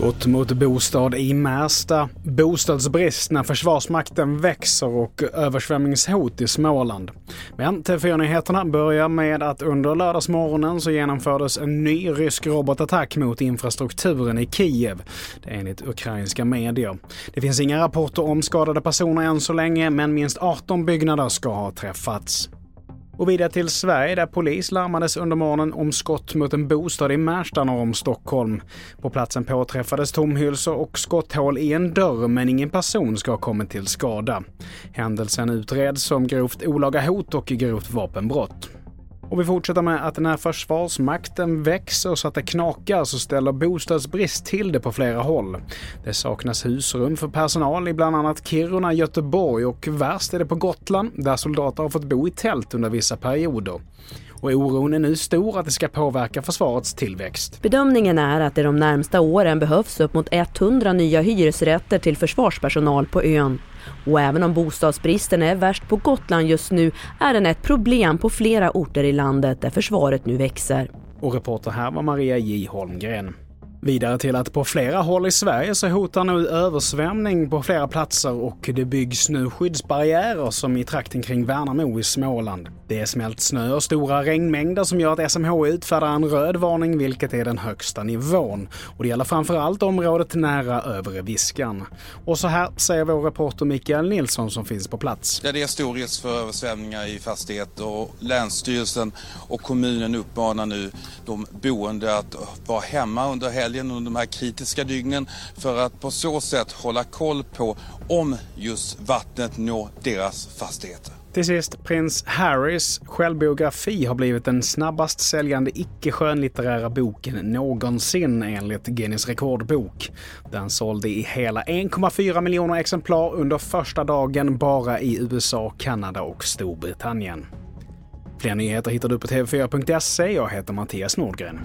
Skott mot bostad i Märsta, bostadsbrist när Försvarsmakten växer och översvämningshot i Småland. Men TV4-nyheterna börjar med att under lördagsmorgonen så genomfördes en ny rysk robotattack mot infrastrukturen i Kiev. Det är enligt ukrainska medier. Det finns inga rapporter om skadade personer än så länge, men minst 18 byggnader ska ha träffats. Och vidare till Sverige där polis larmades under morgonen om skott mot en bostad i Märsta norr om Stockholm. På platsen påträffades tomhylsor och skotthål i en dörr men ingen person ska ha kommit till skada. Händelsen utreds som grovt olaga hot och grovt vapenbrott. Och vi fortsätter med att när Försvarsmakten växer så att det knakar så ställer bostadsbrist till det på flera håll. Det saknas husrum för personal i bland annat Kiruna, Göteborg och värst är det på Gotland där soldater har fått bo i tält under vissa perioder. Och oron är nu stor att det ska påverka försvarets tillväxt. Bedömningen är att det de närmsta åren behövs upp mot 100 nya hyresrätter till försvarspersonal på ön. Och även om bostadsbristen är värst på Gotland just nu är den ett problem på flera orter i landet där försvaret nu växer. Och reporter här var Maria J Holmgren. Vidare till att på flera håll i Sverige så hotar nu översvämning på flera platser och det byggs nu skyddsbarriärer som i trakten kring Värnamo i Småland. Det är smält snö och stora regnmängder som gör att SMHI utfärdar en röd varning vilket är den högsta nivån. Och det gäller framförallt området nära övre Viskan. Och så här säger vår reporter Mikael Nilsson som finns på plats. Ja, det är stor risk för översvämningar i fastigheter och Länsstyrelsen och kommunen uppmanar nu de boende att vara hemma under helgen under de här kritiska dygnen för att på så sätt hålla koll på om just vattnet når deras fastigheter. Till sist, prins Harrys självbiografi har blivit den snabbast säljande icke-skönlitterära boken någonsin enligt Guinness rekordbok. Den sålde i hela 1,4 miljoner exemplar under första dagen bara i USA, Kanada och Storbritannien. Fler nyheter hittar du på tv4.se. Jag heter Mattias Nordgren.